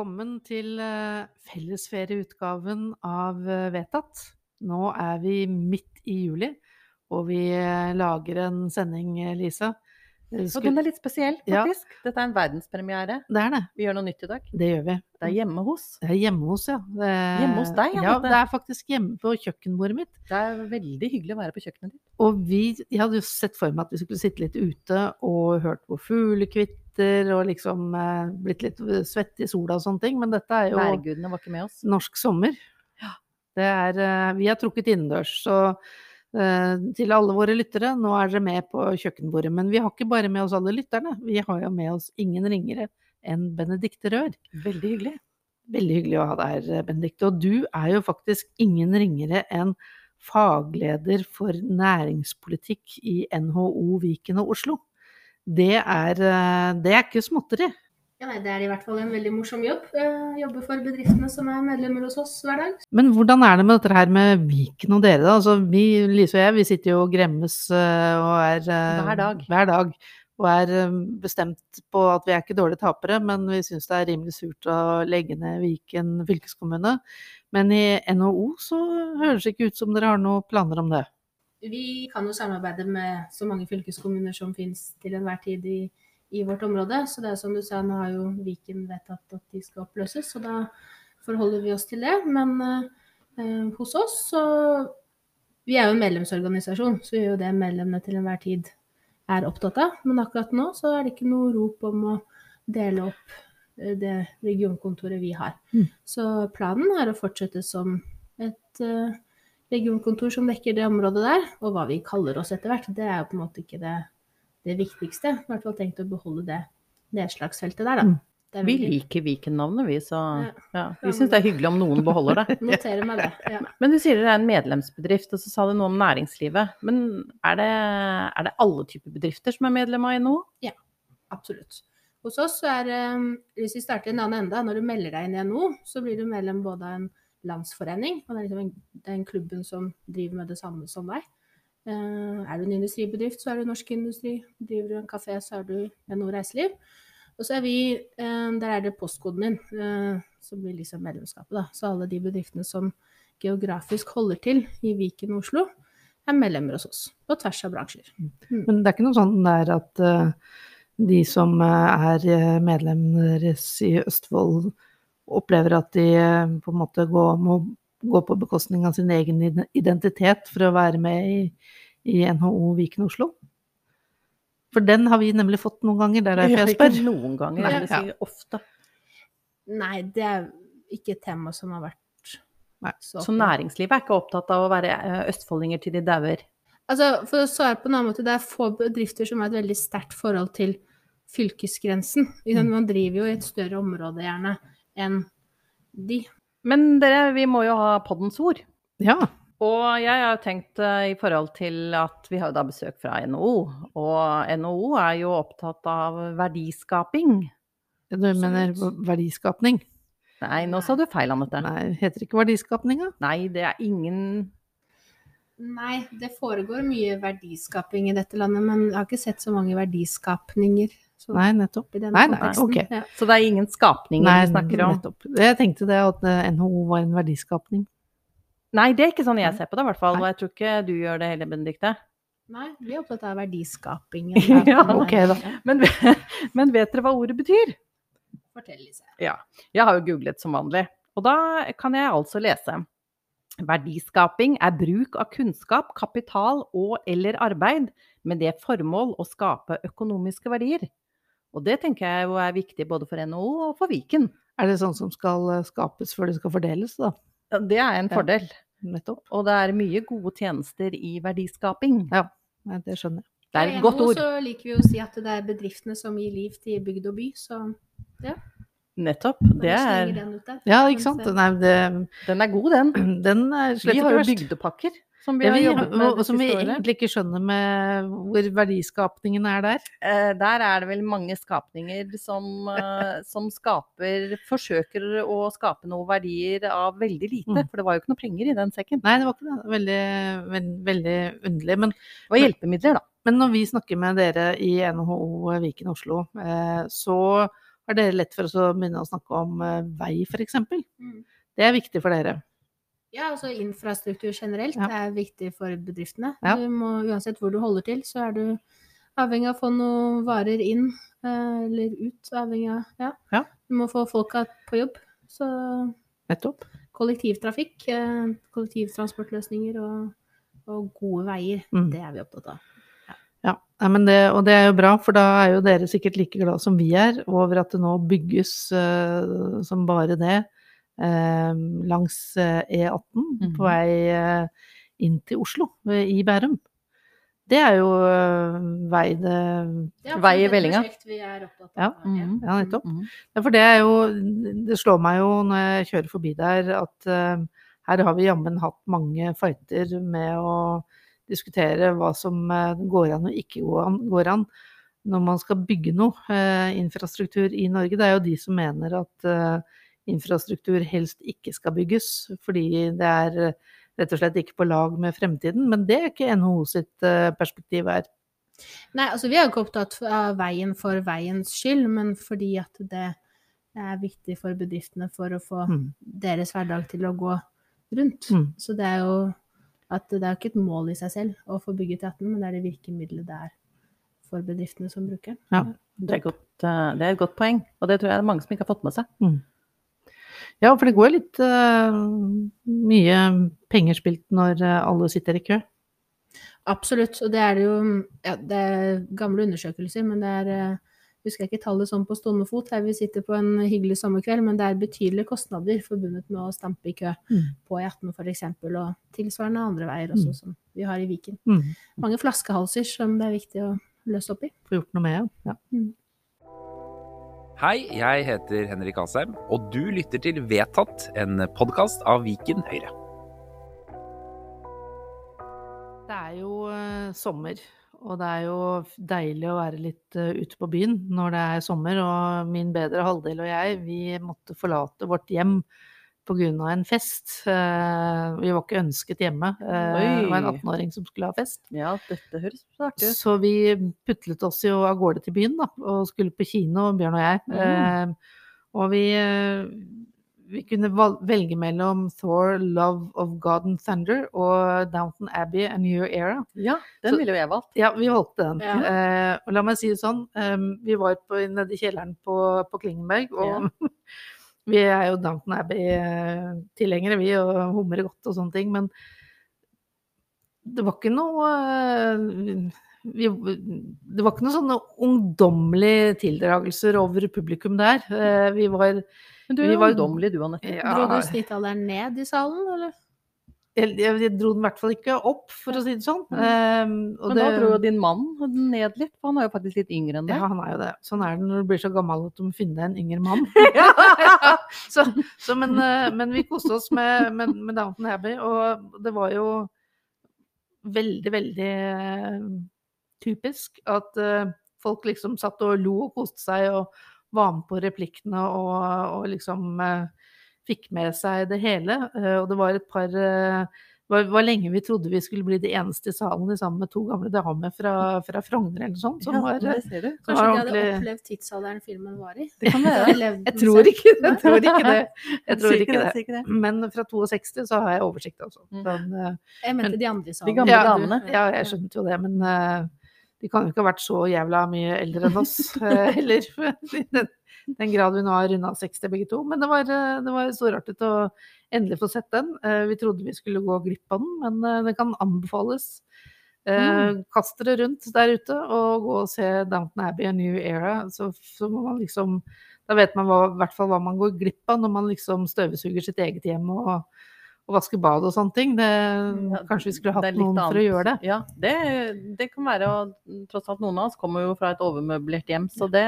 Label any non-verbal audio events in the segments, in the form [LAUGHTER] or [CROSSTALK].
velkommen til eh, fellesferieutgaven av eh, Vedtatt. Nå er vi midt i juli, og vi eh, lager en sending, Lise. Lisa. Eh, Og den er litt spesiell, Ja. faktisk. Dette er en verdenspremiere. Det er det. Vi gjør noe nytt i dag. Det gjør vi. Det er hjemme hos. Det er hjemme hos, ja. Det Hjemme hos deg, ja, Ja, det er faktisk hjemme på kjøkkenbordet mitt. Det er veldig hyggelig å være på kjøkkenet ditt. Og vi, jeg hadde jo sett for meg at vi skulle sitte litt ute og hørt på fuglekvitter og liksom eh, blitt litt svett i sola og sånne ting, men dette er jo Værgudene var ikke med oss. norsk sommer. Det er, eh, vi har trukket innendørs, så eh, til alle våre lyttere, nå er dere med på kjøkkenbordet. Men vi har ikke bare med oss alle lytterne, vi har jo med oss ingen ringere enn Benedicte Rør. Veldig hyggelig. Veldig hyggelig å ha deg her, Benedicte. Og du er jo faktisk ingen ringere enn fagleder for næringspolitikk i NHO Viken og Oslo. Det er, eh, det er ikke småtteri. Ja, nei, Det er i hvert fall en veldig morsom jobb. Jeg jobber for bedriftene som er medlemmer hos oss hver dag. Men hvordan er det med dette her med Viken og dere, da? Altså, vi, Lise og jeg, vi sitter jo og gremmes eh, og er eh, Hver dag. Hver dag. Og er eh, bestemt på at vi er ikke dårlige tapere, men vi syns det er rimelig surt å legge ned Viken fylkeskommune. Men i NHO så høres det ikke ut som dere har noen planer om det. Vi kan jo samarbeide med så mange fylkeskommuner som finnes til enhver tid i, i vårt område. Så det er som du sa, nå har jo Viken vedtatt at de skal oppløses, så da forholder vi oss til det. Men eh, hos oss så Vi er jo en medlemsorganisasjon, så vi gjør jo det medlemmene til enhver tid er opptatt av. Men akkurat nå så er det ikke noe rop om å dele opp eh, det regionkontoret vi har. Mm. Så planen er å fortsette som et eh, regionkontor som dekker det området der. Og hva vi kaller oss etter hvert, det er jo på en måte ikke det, det viktigste. I hvert fall tenkt å beholde det nedslagsfeltet der, da. Mm. Det er Vi liker Viken-navnet, vi, så Ja. ja, vi syns det er hyggelig om noen beholder det. [LAUGHS] Noterer meg det. Ja. Men du sier dere er en medlemsbedrift, og så sa du noe om næringslivet. Men er det, er det alle typer bedrifter som er medlem av NHO? Absolutt. Hos oss så er eh, Hvis vi starter i en annen ende, når du melder deg inn i NHO, så blir du medlem både av en landsforening, og det er liksom en, den klubben som driver med det samme som deg. Eh, er du en industribedrift, så er du Norsk Industri. Driver du en kafé, så er du NHO Reiseliv. Og så er vi eh, Der er det postkoden din eh, som blir liksom medlemskapet, da. Så alle de bedriftene som geografisk holder til i Viken og Oslo, er medlemmer hos oss. På tvers av bransjer. Men det er ikke noe sånn der at de som er medlemmer i Østfold, opplever at de eh, på en måte går, må gå på bekostning av sin egen identitet for å være med i, i NHO Viken Oslo? For den har vi nemlig fått noen ganger, det er derfor jeg spør. Ikke noen ganger, Nei, jeg ofte. Nei, det er ikke et tema som har vært Nei, så Så næringslivet er ikke opptatt av å være eh, østfoldinger til de dauer. Altså, for å svare på en annen måte, det er få bedrifter som har et veldig sterkt forhold til fylkesgrensen. Sant? Mm. Man driver jo i et større område gjerne enn de. Men dere, vi må jo ha poddens ord. Ja. Og jeg har tenkt eh, i forhold til at vi har da besøk fra NHO, og NHO er jo opptatt av verdiskaping. Du mener verdiskapning? Nei, nå sa du feil, Anette. Nei, heter det ikke verdiskapning, da? Nei, det er ingen Nei, det foregår mye verdiskaping i dette landet, men jeg har ikke sett så mange verdiskapninger. Sånn Nei, nettopp. Nei, nei, okay. Ja. Så det er ingen skapninger Nei, vi snakker om? nettopp. Jeg tenkte det at eh, NHO var en verdiskapning. Nei, det er ikke sånn jeg ser på det, i hvert fall. Nei. Og jeg tror ikke du gjør det heller, Benedikte. Nei, vi er opptatt av verdiskaping. [LAUGHS] Ja, [LAUGHS] ok da. Men, [LAUGHS] men vet dere hva ordet betyr? Fortell, Lise. Ja, jeg har jo googlet som vanlig. Og da kan jeg altså lese. Verdiskaping er bruk av kunnskap, kapital og eller arbeid med det formål å skape økonomiske verdier. Og det tenker jeg jo er viktig både for NHO og for Viken. Er det sånn som skal eh, skapes før det skal fordeles, da? Ja, Det er en Ja. fordel. Nettopp. Og det er mye gode tjenester i verdiskaping. Ja, det skjønner jeg. Det er et godt ord. så liker vi å si at det er bedriftene som gir liv til bygd og by, så Nettopp. bare Det er, den. Ja, ikke sant? Mens, Nei, det, den er god, den. [CLEARS THROAT] den er slett Vi har jo bygdepakker som vi har vi, jobbet med det som vi egentlig ikke skjønner med hvor verdiskapningen er der. Eh, Der er det vel mange skapninger som, eh, [LAUGHS] som skaper Forsøker å skape noen verdier av veldig lite. Mm. For det var jo ikke noe penger i den sekken. Nei, det var ikke det. Veldig, veldig, veldig underlig. Men, Det var hjelpemidler, da. men når vi snakker med dere i NHO Viken Oslo, eh, så Har dere lett for å begynne å snakke om vei, f.eks.? Mm. Det er viktig for dere. Ja, altså infrastruktur generelt Ja. er viktig for bedriftene. Ja. Du må, uansett hvor du holder til, så er du avhengig av å få noen varer inn eh, eller ut. Avhengig av Ja. Ja. Du må få folka på jobb. Så Nettopp. kollektivtrafikk, eh, kollektivtransportløsninger og, og gode veier, Mm. det er vi opptatt av. Ja, det, og det er jo bra, for da er jo dere sikkert like glad som vi er over at det nå bygges uh, som bare det langs eh, E18 Mhm. på vei eh, inn til Oslo, eh, i Bærum. Det er jo eh, vei det er Vei i vellinga. Ja. Mhm. Ja, nettopp. Mhm. Ja, for det er jo Det slår meg jo når jeg kjører forbi der, at uh, her har vi jammen hatt mange fighter med å diskutere hva som eh, går an og ikke går an, når man skal bygge noe uh, infrastruktur i Norge. Det er jo de som mener at eh, infrastruktur helst ikke skal bygges, fordi det er eh, rett og slett ikke på lag med fremtiden. Men det er ikke NHO sitt eh, perspektiv her. Nei, altså vi er jo ikke opptatt av veien for veiens skyld, men fordi at det er viktig for bedriftene for å få Mm. deres hverdag til å gå rundt. Mm. Så det er jo at det er ikke et mål i seg selv å få bygget E18, men det er det virkemidlet det er for bedriftene som bruker. Ja. Det, er godt, eh, det er et godt poeng, og det tror jeg det er mange som ikke har fått med seg. Ja, for det går litt uh, mye penger spilt når eh, alle sitter i kø. Absolutt, og det er jo ja, Det er gamle undersøkelser, men det er uh, Husker jeg ikke tallet sånn på stående fot her vi sitter på en hyggelig sommerkveld, men det er betydelige kostnader forbundet med å stampe i kø Mm. på E18 f.eks., og tilsvarende andre veier også, Mm. som vi har i Viken. Mm. Mange flaskehalser som det er viktig å løse opp i. Få gjort noe med, ja. Hei, jeg heter Henrik Asheim, og du lytter til Vedtatt, en podkast av Viken Høyre. Det er jo eh, sommer, og det er jo deilig å være litt eh, ute på byen når det er sommer. Og min bedre halvdel og jeg, vi måtte forlate vårt hjem pga. en fest. Eh, vi var ikke ønsket hjemme. Eh, det var en 18-åring som skulle ha fest. Ja, dette høres artig ut. Så vi putlet oss jo av gårde til byen, da, og skulle på kino, Bjørn og jeg. Mm. Eh, og vi, vi kunne velge mellom Thor, Love of God and Thunder og Downton Abbey, A New Era. Ja, den ville jo jeg valgt. Ja, vi valgte den. Ja. Eh, og la meg si det sånn, vi var på, nede i kjelleren på, på Klingenberg, og [LAUGHS] vi er jo Downton Abbey-tilhengere, vi, og humrer godt og sånne ting, men det var ikke noe eh, vi, det var ikke noen sånne ungdommelige tildragelser over publikum der. Eh, Vi var Men du er jo var- ungdommelig du, Anette. Ja. Dro du snittalderen ned i salen, eller? Jeg, jeg dro den i hvert fall ikke opp, for å si det sånn. Og Men da dro jo din mann den ned litt, for han er jo faktisk litt yngre enn deg. Ja, han er jo det. Sånn er det når du blir så gammel at du må finne deg en yngre mann. [LAUGHS] [LAUGHS] så, så, men, eh, men vi koste oss med, med, med Downton Abbey, og det var jo veldig, veldig eh, typisk at eh, folk liksom satt og lo og koste seg og var med på replikkene og, og liksom fikk med seg det hele. Eh, og det var et par eh, det var, lenge vi trodde vi skulle bli de eneste i salen sammen med to gamle damer fra, fra Frogner eller sånt. Som Ja, var, det ser du. Kanskje var de hadde opplevd tidsalderen filmen var i? Det kan [LAUGHS] være. Jeg tror ikke ikke, jeg tror ikke det. Jeg tror ikke det. [LAUGHS] det. Men fra 62 så har jeg oversikt, altså. Mm. Sånn, eh, Jeg mente Men- de andre i salen. De gamle Ja, damene. ja, jeg skjønte jo det, men de kan jo ikke ha vært så jævla mye eldre enn oss [LAUGHS] eh, heller. I den, den grad vi nå har runda 60 begge to. Men det var, eh, det var storartet å endelig få sett den. Eh, Vi trodde vi skulle gå glipp av den, men det kan anbefales. Mm. Kast dere rundt der ute og gå og se Downton Abbey A New Era. Så, så må man liksom Da vet man i hvert fall hva man går glipp av når man liksom støvsuger sitt eget hjem og, og vaske bad og sånne ting. Det, kanskje vi skulle hatt noen noen for å gjøre det. Ja, det, det kan være, og tross alt noen av oss kommer jo fra et overmøblert hjem, så det,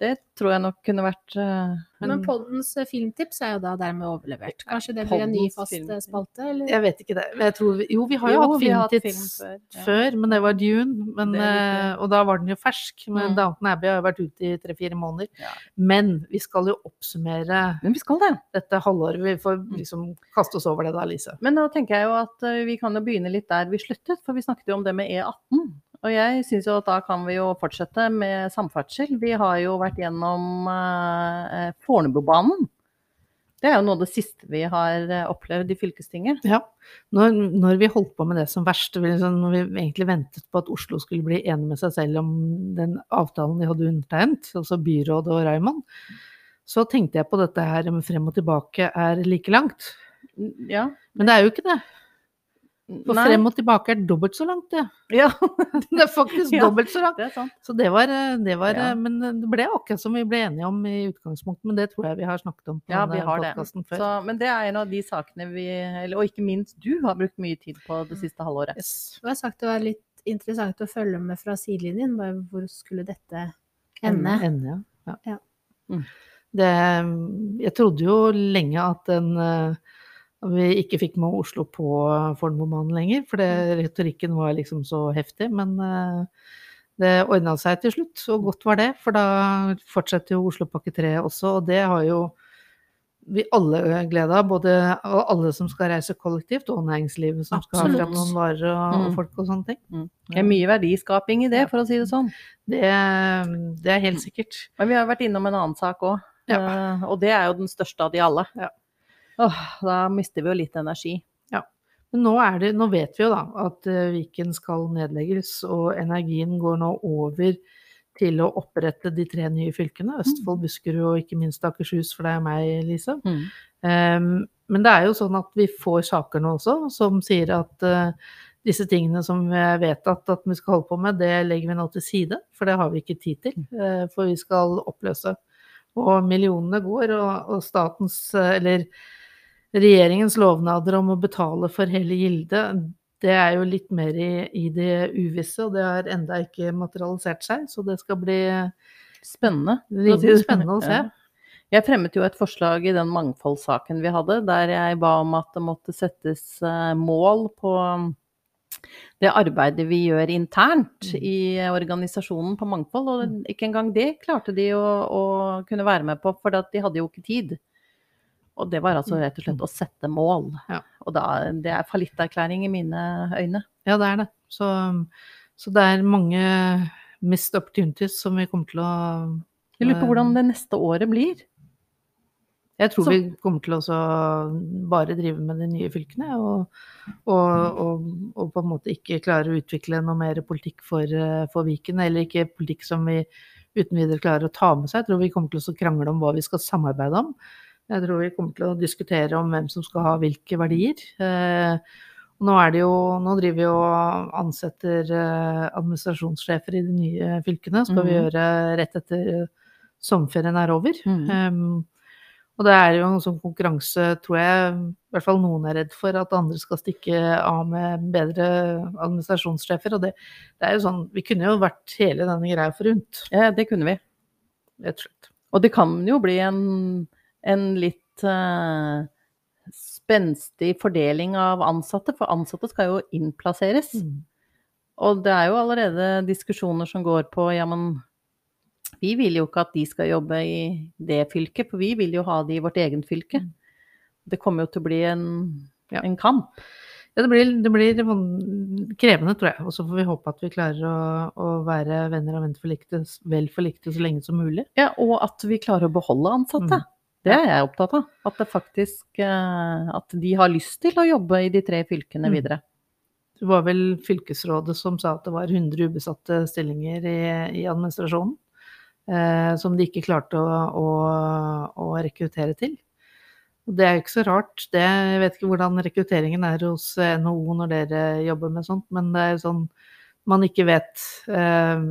det tror jeg nok kunne vært uh, en- Men poddens eh, filmtips er jo da dermed overlevert. Kanskje det blir en ny fast eh, filmtips. spalte, eller? Jeg vet ikke det. Men jeg tror vi, jo, vi har jo, Jo, hatt filmtips film før, ja. før, men det var Dune. Men, Det eh, og da var den jo fersk. Men Mm. Downton Abbey har jo vært ute i tre-fire måneder. Ja. Men vi skal jo oppsummere Men vi skal det. dette halvåret. Vi får Mm. liksom kaste oss over det da, Lise. Men da tenker jeg jo at vi kan jo begynne litt der vi sluttet, for vi snakket jo om det med E18. Og jeg syns jo at da kan vi jo fortsette med samferdsel. Vi har jo vært gjennom eh, Fornebubanen. Det er jo noe av det siste vi har eh, opplevd i fylkestinget. Ja. Når, når vi holdt på med det som verst, liksom, når vi egentlig ventet på at Oslo skulle bli enig med seg selv om den avtalen de hadde undertegnet, altså byrådet og Raymond, så tenkte jeg på dette her med frem og tilbake er like langt. Ja. Men det er jo ikke det. For Nei. frem og tilbake er dobbelt så langt, det. [LAUGHS] Ja, Det er faktisk Ja. dobbelt så langt. det. Så det var, eh, det var Ja. eh, Men det ble akkurat som vi ble enige om i utgangspunktet, men det tror jeg vi har snakket om på Ja, vi har det. før. Så, men det er en av de sakene vi, eller, og ikke minst du, har brukt mye tid på det siste halvåret. Yes. Du har sagt det var litt interessant å følge med fra sidelinjen. Bare hvor skulle dette ende? Ende, ja. Ja. Mm. Det, jeg trodde jo lenge at eh, vi ikke fikk med Oslo på Fornebubanen lenger, for det, Mm. retorikken var liksom så heftig. Men eh, det ordna seg til slutt, og godt var det. For da fortsetter jo Oslopakke 3 også, og det har jo vi alle glede av. Både alle som skal reise kollektivt, og næringslivet som skal ha fram noen varer og, Mm. folk og sånne ting. Det er mye verdiskaping i det, for å si det sånn. Det, det er helt sikkert. Men vi har vært innom en annen sak òg, Ja. og det er jo den største av de alle. Ja. Åh, da mister vi jo litt energi. Ja. Men nå, er det, nå vet vi jo da at eh, Viken skal nedlegges, og energien går nå over til å opprette de tre nye fylkene. Østfold, Buskerud og ikke minst Akershus, for det er meg, Lise. Um, men det er jo sånn at vi får saker nå også som sier at uh, disse tingene som vi vet vedtatt at vi skal holde på med, det legger vi nå til side, for det har vi ikke tid til. Uh, for vi skal oppløse. Og millionene går, og, og statens, uh, eller regjeringens lovnader om å betale for hele gildet, det er jo litt mer i, i det uvisse, og det har enda ikke materialisert seg, så det skal bli Spennende. det blir spennende å se. Jeg fremmet jo et forslag i den mangfoldssaken vi hadde, der jeg ba om at det måtte settes eh, mål på det arbeidet vi gjør internt Mm. i organisasjonen på mangfold, og ikke engang det klarte de å, å kunne være med på, for de hadde jo ikke tid. Og det var altså rett og slett å sette mål. Ja. Og da, det er fallitterklæring i mine øyne. Ja, det er det. Så, så det er mange missed opportunities som vi kommer til å Jeg lurer på hvordan det neste året blir. Jeg tror Så- vi kommer til å bare drive med de nye fylkene, og, og, og, og på en måte ikke klare å utvikle noe mer politikk for, eh, for Viken, eller ikke politikk som vi uten videre klarer å ta med seg. Jeg tror vi kommer til å krangle om hva vi skal samarbeide om. Jeg tror vi kommer til å diskutere om hvem som skal ha hvilke verdier. Eh, nå, er det jo, nå driver vi og ansetter eh, administrasjonssjefer i de nye fylkene. skal vi Mhm. gjøre rett etter eh, sommerferien er over. Mm. Um, og det er jo en sånn konkurranse, tror jeg, i hvert fall noen er redd for, at andre skal stikke av med bedre administrasjonssjefer. Og det, det er jo sånn Vi kunne jo vært hele denne greia forunt, Ja, det kunne vi. rett og slett. Og det kan jo bli en, en litt uh, spenstig fordeling av ansatte, for ansatte skal jo innplasseres. Mm. Og det er jo allerede diskusjoner som går på ja, men vi vil jo ikke at de skal jobbe i det fylket, for vi vil jo ha de i vårt eget fylke. Det kommer jo til å bli en, Ja. en kamp. Ja, det blir, det blir krevende, tror jeg. Og så får vi håpe at vi klarer å, å være venner og vel forlikte så lenge som mulig. Ja, og at vi klarer å beholde ansatte. Mm. Det er jeg opptatt av. At det faktisk eh, At de har lyst til å jobbe i de tre fylkene Mm. videre. Det var vel fylkesrådet som sa at det var 100 ubesatte stillinger i, i administrasjonen. Eh, som de ikke klarte å, å, å rekruttere til. Og det er jo ikke så rart. Det, jeg vet ikke hvordan rekrutteringen er hos NHO når dere jobber med sånt, men det er jo sånn man ikke vet eh,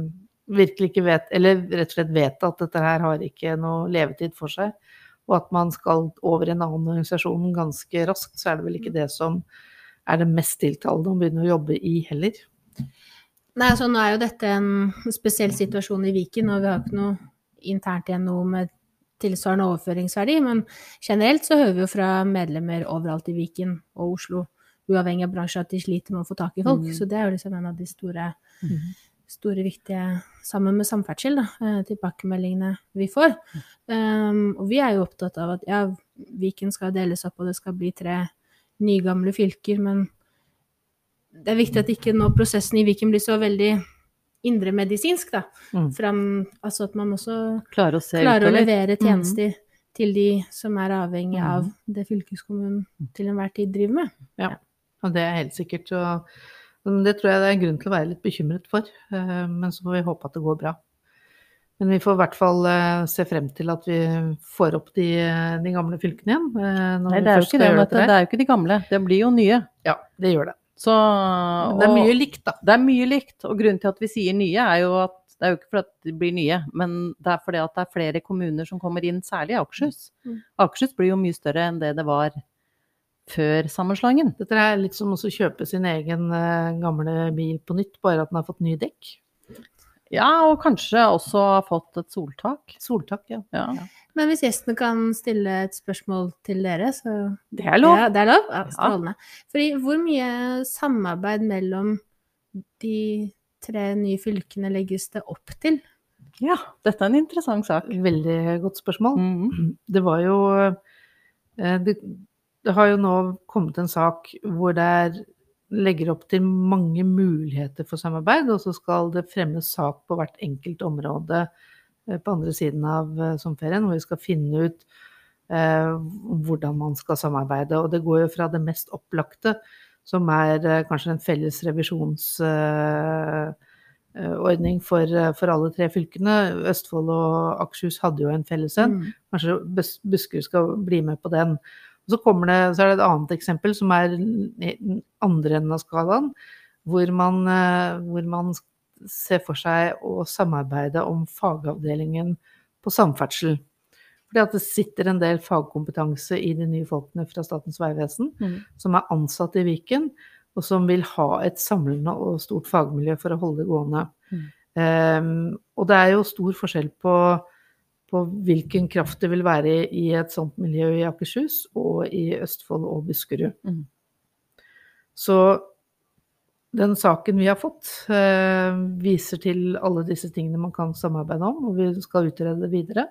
Virkelig ikke vet, eller rett og slett vet at dette her har ikke noe levetid for seg. Og at man skal over i en annen organisasjon ganske raskt, så er det vel ikke det som er det mest tiltalende å begynne å jobbe i heller. Nei, altså nå er jo dette en spesiell situasjon i Viken, og vi har ikke noe internt igjen noe med tilsvarende overføringsverdi, men generelt så hører vi jo fra medlemmer overalt i Viken og Oslo, uavhengig av bransje, at de sliter med å få tak i folk. Mm. Så det er jo liksom en av de store, Mhm. Store viktige, sammen med samferdsel, da, eh, tilbakemeldingene vi får. Um, og vi er jo opptatt av at ja, Viken skal deles opp, og det skal bli tre nygamle fylker, men det er viktig at ikke nå prosessen i Viken blir så veldig indremedisinsk, da. Mm. Fram, altså at man også Klarer å klarer å levere tjenester til de som er avhengig Mhm. av det fylkeskommunen til enhver tid driver med. Og det er helt sikkert. Men det tror jeg det er en grunn til å være litt bekymret for. eh, Men så får vi håpe at det går bra. Men vi får i hvert fall eh, se frem til at vi får opp de, de gamle fylkene igjen. eh, Nei, det er det, dette Det er jo ikke de gamle. Det blir jo nye. Ja, det gjør det. Så, Men det er og- mye likt, da. Det er mye likt, og grunnen til at vi sier nye, er jo at det er jo ikke fordi de blir nye, men det er fordi at det er flere kommuner som kommer inn, særlig Akershus. Mm. Akershus blir jo mye større enn det det var før sammenslåingen. Dette er litt som å kjøpe sin egen eh, gamle bil på nytt, bare at den har fått nye dekk. Ja, og kanskje også har fått et soltak. Soltak, ja. Ja. Men hvis gjestene kan stille et spørsmål til dere, så Det er lov. Ja, det er lov? Ja, strålende. Fordi hvor mye samarbeid mellom de tre nye fylkene legges det opp til? Ja, dette er en interessant sak. Veldig godt spørsmål. Mhm. Det var jo eh, det, det har jo nå kommet en sak hvor det er legger opp til mange muligheter for samarbeid, og så skal det fremmes sak på hvert enkelt område eh, på andre siden av eh, sommerferien, hvor vi skal finne ut eh, hvordan man skal samarbeide. Og det går jo fra det mest opplagte, som er eh, kanskje en felles revisjonsordning for, eh, for alle tre fylkene. Østfold og Akershus hadde jo en felles en. Mm. Kanskje Bus- Buskerud skal bli med på den. Og så, det, så er det et annet eksempel som er andre enden av skalaen, hvor man, eh, hvor man ser for seg å samarbeide om fagavdelingen på samferdsel. Fordi at det sitter en del fagkompetanse i de nye folkene fra Statens vegvesen mm. som er ansatt i Viken, og som vil ha et samlende og stort fagmiljø for å holde det gående. Mm. Um, og det er jo stor forskjell på, på hvilken kraft det vil være i et sånt miljø i Akershus og i Østfold og Buskerud. Mm. Så den saken vi har fått, eh, viser til alle disse tingene man kan samarbeide om, og vi skal utrede det videre.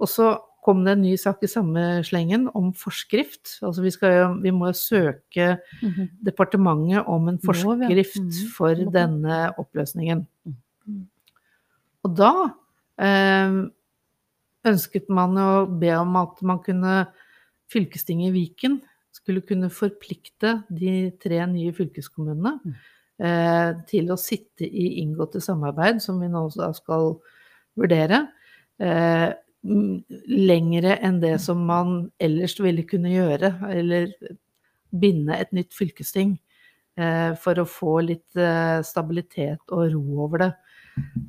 Og så kom det en ny sak i samme slengen om forskrift. Altså vi, skal, vi må søke søke -hmm. departementet om en forskrift mm Mhm. for denne oppløsningen. Mhm. Og da eh, ønsket man å be om at man kunne Fylkestinget i Viken skulle kunne forplikte de tre nye fylkeskommunene Mhm. eh, til å sitte i inngåtte samarbeid, som vi nå skal vurdere, eh, lengre enn det som man ellers ville kunne gjøre, eller binde et nytt fylkesting, eh, for å få litt stabilitet og ro over det.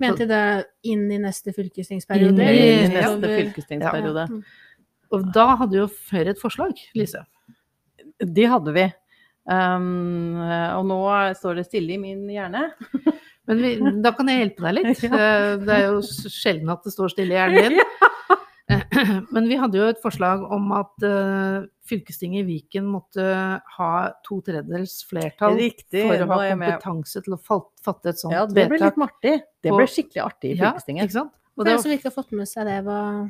Mente det inn i neste fylkestingsperiode? Inn I neste fylkestingsperiode. Ja. Og da hadde jo Høyre et forslag, Lise. De hadde vi. Um, og nå står det stille i min hjerne. Men vi, da kan jeg hjelpe deg litt. [LAUGHS] Ja. Det er jo sjelden at det står stille i hjernen din. [CLEARS THROAT] Men vi hadde jo et forslag om at uh, fylkestinget i Viken måtte ha to tredjedels flertall Riktig. for å ha kompetanse til å fatte et sånt Ja, det ble litt artig. Det ble skikkelig artig i fylkestinget. Ja, ikke sant? Og det var, som ikke har fått med seg det, var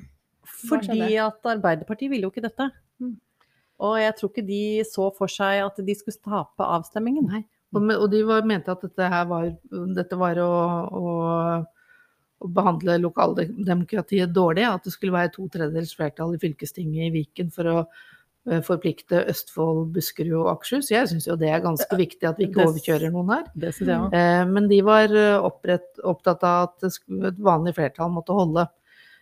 Fordi at Arbeiderpartiet ville jo ikke dette. Mm. Og jeg tror ikke de så for seg at de skulle tape avstemmingen. Nei. og, og de var, mente at dette her var, dette var å, å, å behandle lokaldemokratiet dårlig, at det skulle være to tredjedels flertall i fylkestinget i Viken for å eh, forplikte Østfold, Buskerud og Akershus. Jeg syns jo det er ganske viktig at vi ikke overkjører noen her. Det. Eh, Men de var eh, opprett, opptatt av at et vanlig flertall måtte holde.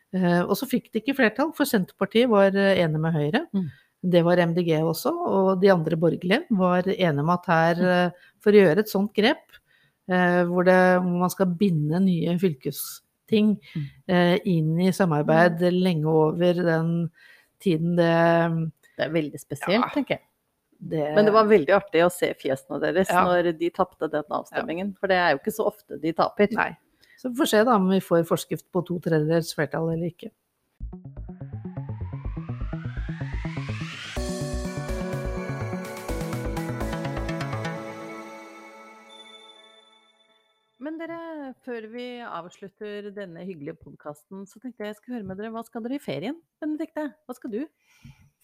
Og så fikk de ikke flertall, for Senterpartiet var enig med Høyre. Mm. Det var MDG også, og de andre borgerlige var enige om at her, eh, for å gjøre et sånt grep, hvor, det, hvor man skal binde nye fylkesting Mm. eh, inn i samarbeid lenge over den tiden det, Det er veldig spesielt, Ja. tenker jeg. det Men det var veldig artig å se fjesene deres Ja. når de tapte den avstemmingen. For det er jo ikke så ofte de taper. Nei. Så vi får se da om vi får forskrift på to tredjedels flertall eller ikke. Dere, før vi avslutter denne hyggelige podkasten, så tenkte jeg jeg skulle høre med dere. Hva skal dere i ferien, Benedicte? Hva skal du?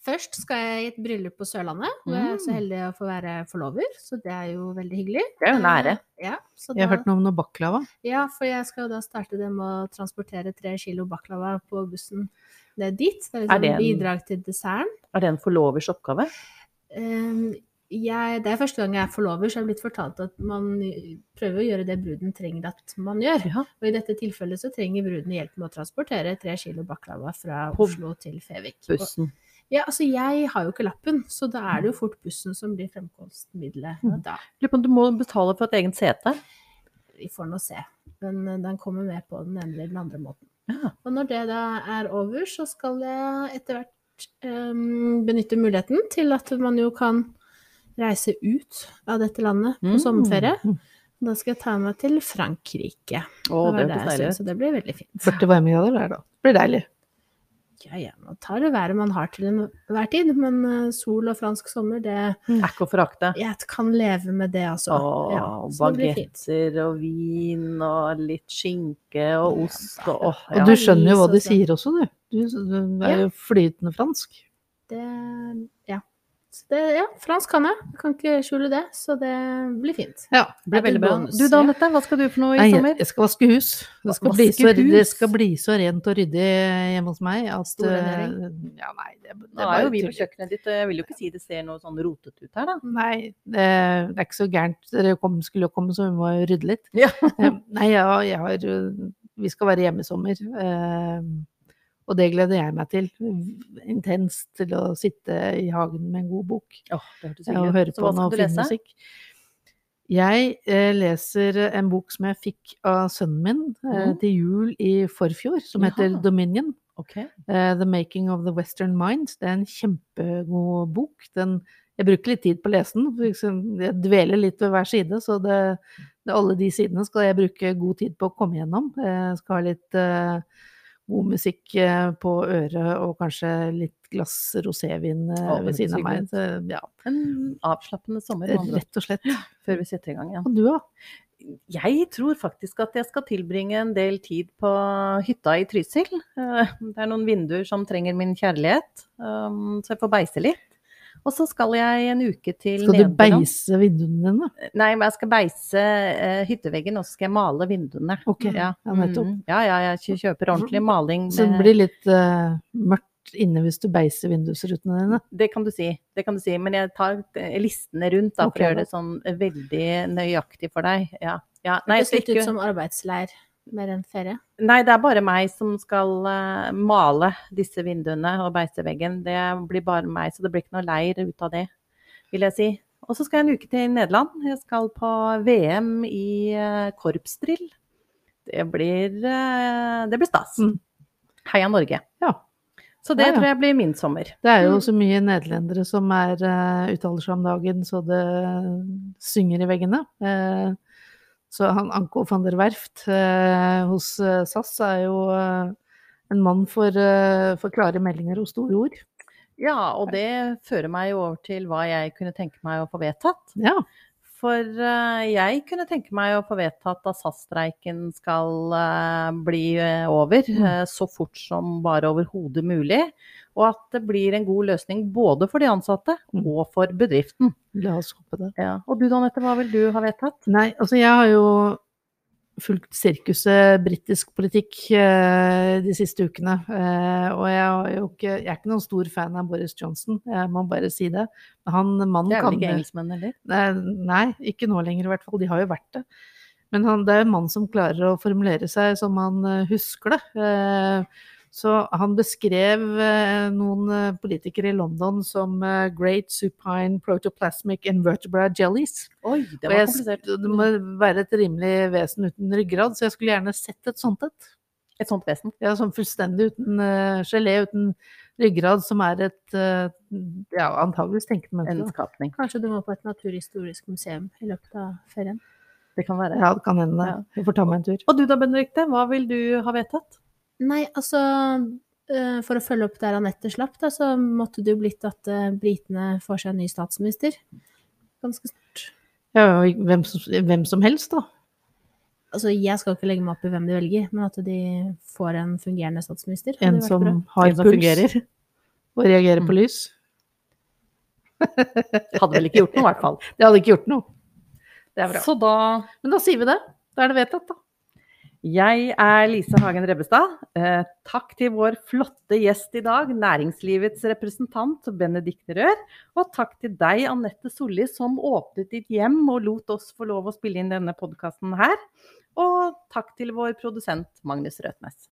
Først skal jeg i et bryllup på Sørlandet, hvor jeg er så Mm. heldig å få være forlover. Så det er jo veldig hyggelig. Det er jo en ære. Eh, Ja, så Jeg har da- hørt noe om noe baklava. Ja, for jeg skal jo da starte det med å transportere tre kilo baklava på bussen ned dit. Det er Er liksom det en- bidrag til desserten. Er det en forlovers oppgave? Ehm, jeg, det er første gang jeg er forlover, så jeg er blitt fortalt at man prøver å gjøre det bruden trenger at man gjør. Ja. Og i dette tilfellet så trenger bruden hjelp med å transportere tre kilo baklava fra På Oslo til Fevik. Og- Bussen. Ja, altså jeg har jo ikke lappen, så da er det jo fort bussen som blir fremkomstmiddelet. Mm. Da, du må betale for et eget sete? vi får nå se. Men eh, den kommer med på den ene eller den andre måten. Ja. Og når det da er over, så skal jeg etter hvert um, benytte muligheten til at man jo kan reise ut av dette landet på Mm. sommerferie. Da skal jeg ta meg til Frankrike. Å, Det det der. Så det blir veldig fint. 40 varmegrader der, da. Det blir deilig. Ja, ja, man tar det været man har til enhver tid, men eh, sol og fransk sommer, det Er ikke å forakte. Jeg kan leve med det, altså. Å, Ja, bagetter og vin og litt skinke og ost og åh, Og du skjønner jo hva de sier også, du. Du, du er jo flytende fransk. Det Ja. Det, ja, fransk kan jeg. Jeg kan ikke skjule det, så det blir fint. Ja. Det blir veldig bra. Du da? Anette, hva skal du for noe i Nei, sommer? jeg, jeg skal vaske hus. Det skal, Vaske bli så, det skal bli så rent og ryddig hjemme hos meg at Store eh. Ja, nei, det, det Nå er jo vi på kjøkkenet ditt, og jeg vil jo ikke si det ser noe sånn rotete ut her, da. Nei, det, det er ikke så gærent. Dere kom, skulle jo komme, så vi må rydde litt. Ja. Eh, Nei, ja, jeg har eh, Vi skal være hjemme i sommer. eh, Og det gleder jeg meg til. Intenst til å sitte i hagen med en god bok. oh, og høre. På noe fin musikk. Jeg eh, leser en bok som jeg fikk av sønnen min eh, til jul i forfjor, som heter Jaha. Dominion. Okay. eh, The Making of the Western Mind. Det er en kjempegod bok. Den, jeg bruker litt tid på å lese den. Jeg dveler litt ved hver side, så det, det, alle de sidene skal jeg bruke god tid på å komme gjennom. Jeg skal ha litt eh, god musikk eh, på øret og kanskje litt glass rosévin eh, ved siden av meg. Så, ja, En avslappende sommer, rett og slett. [LAUGHS] før vi setter i gang igjen. Og du, da? Jeg tror faktisk at jeg skal tilbringe en del tid på hytta i Trysil. Eh, Det er noen vinduer som trenger min kjærlighet, så jeg får beise litt. Og så skal jeg en uke til Nederland. Skal du Nederland. beise vinduene dine? Nei, men jeg skal beise uh, hytteveggen, og så skal jeg male vinduene. Ok, Ja, ja, nettopp. mm, ja, ja, jeg kjøper ordentlig maling. Så det blir litt uh, mørkt inne hvis du beiser vindusrutene dine. Det kan du si. det kan du si, Men jeg tar eh, listene rundt da, for å gjøre det sånn veldig nøyaktig for deg. Ja. Ja. Nei, det ser litt ikke... ut som arbeidsleir mer enn ferie. Nei, det er bare meg som skal uh, male disse vinduene og beise veggen. Det blir bare meg, så det blir ikke noe leir ut av det, vil jeg si. Og så skal jeg en uke til Nederland. Jeg skal på VM i uh, korpsdrill. Det blir, uh, det blir stas. Mm. Heia Norge. Ja. Så det Ja, ja. tror jeg blir min sommer. Det er jo Mm. så mye nederlendere som er uh, uttaler seg om dagen så det synger i veggene. Eh, så han Anko van der Werft eh, hos eh, SAS er jo eh, en mann for, eh, for klare meldinger og store ord. Ja, og det fører meg jo over til hva jeg kunne tenke meg å få vedtatt. Ja. For eh, jeg kunne tenke meg å få vedtatt at SAS-streiken skal eh, bli over Mm. så fort som bare overhodet mulig. Og at det blir en god løsning både for de ansatte Mm. og for bedriften. La oss håpe det. Ja. Og du Danette, hva vil du ha vedtatt? Nei, altså jeg har jo fulgt sirkuset britisk politikk eh, de siste ukene. Eh, og jeg, er, ikke, jeg er ikke noen stor fan av Boris Johnson, jeg må bare si det. Han Det er vel ikke engelskmenn heller? Nei, nei, ikke nå lenger i hvert fall. De har jo vært det. Men han, det er en mann som klarer å formulere seg som han eh, husker det. Så han beskrev eh, noen eh, politikere i London som eh, great supine protoplasmic invertebra jellies. Oi, det var komplisert. det må være et rimelig vesen uten ryggrad, så jeg skulle gjerne sett et sånt et. Et sånt vesen. Ja, sånn fullstendig uten uh, gelé, uten ryggrad, som er et uh, ja, antageligvis tenkende En menneske. En skapning. Kanskje du må på et naturhistorisk museum i løpet av ferien. Det kan være. Ja, det kan hende. Ja. Vi får ta meg en tur. Og du da, Benedikte, hva vil du ha vedtatt? Nei, altså eh, For å følge opp der Anette slapp, da, så måtte det jo blitt at eh, britene får seg en ny statsminister. Ganske snart. Ja, og hvem som, hvem som helst, da. Altså, jeg skal ikke legge meg opp i hvem de velger, men at de får en fungerende statsminister. En som har En som fungerer. og reagerer Mm. på lys. [LAUGHS] Hadde vel ikke gjort noe, i hvert fall. Det hadde ikke gjort noe. Det er bra. Så da Men da sier vi det. Da er det vedtatt, da. Jeg er Lise Hagen Rebbestad. Eh, takk til vår flotte gjest i dag, næringslivets representant Benedicte Rør. Og takk til deg, Anette Solli, som åpnet ditt hjem og lot oss få lov å spille inn denne podkasten her. Og takk til vår produsent Magnus Røtnes.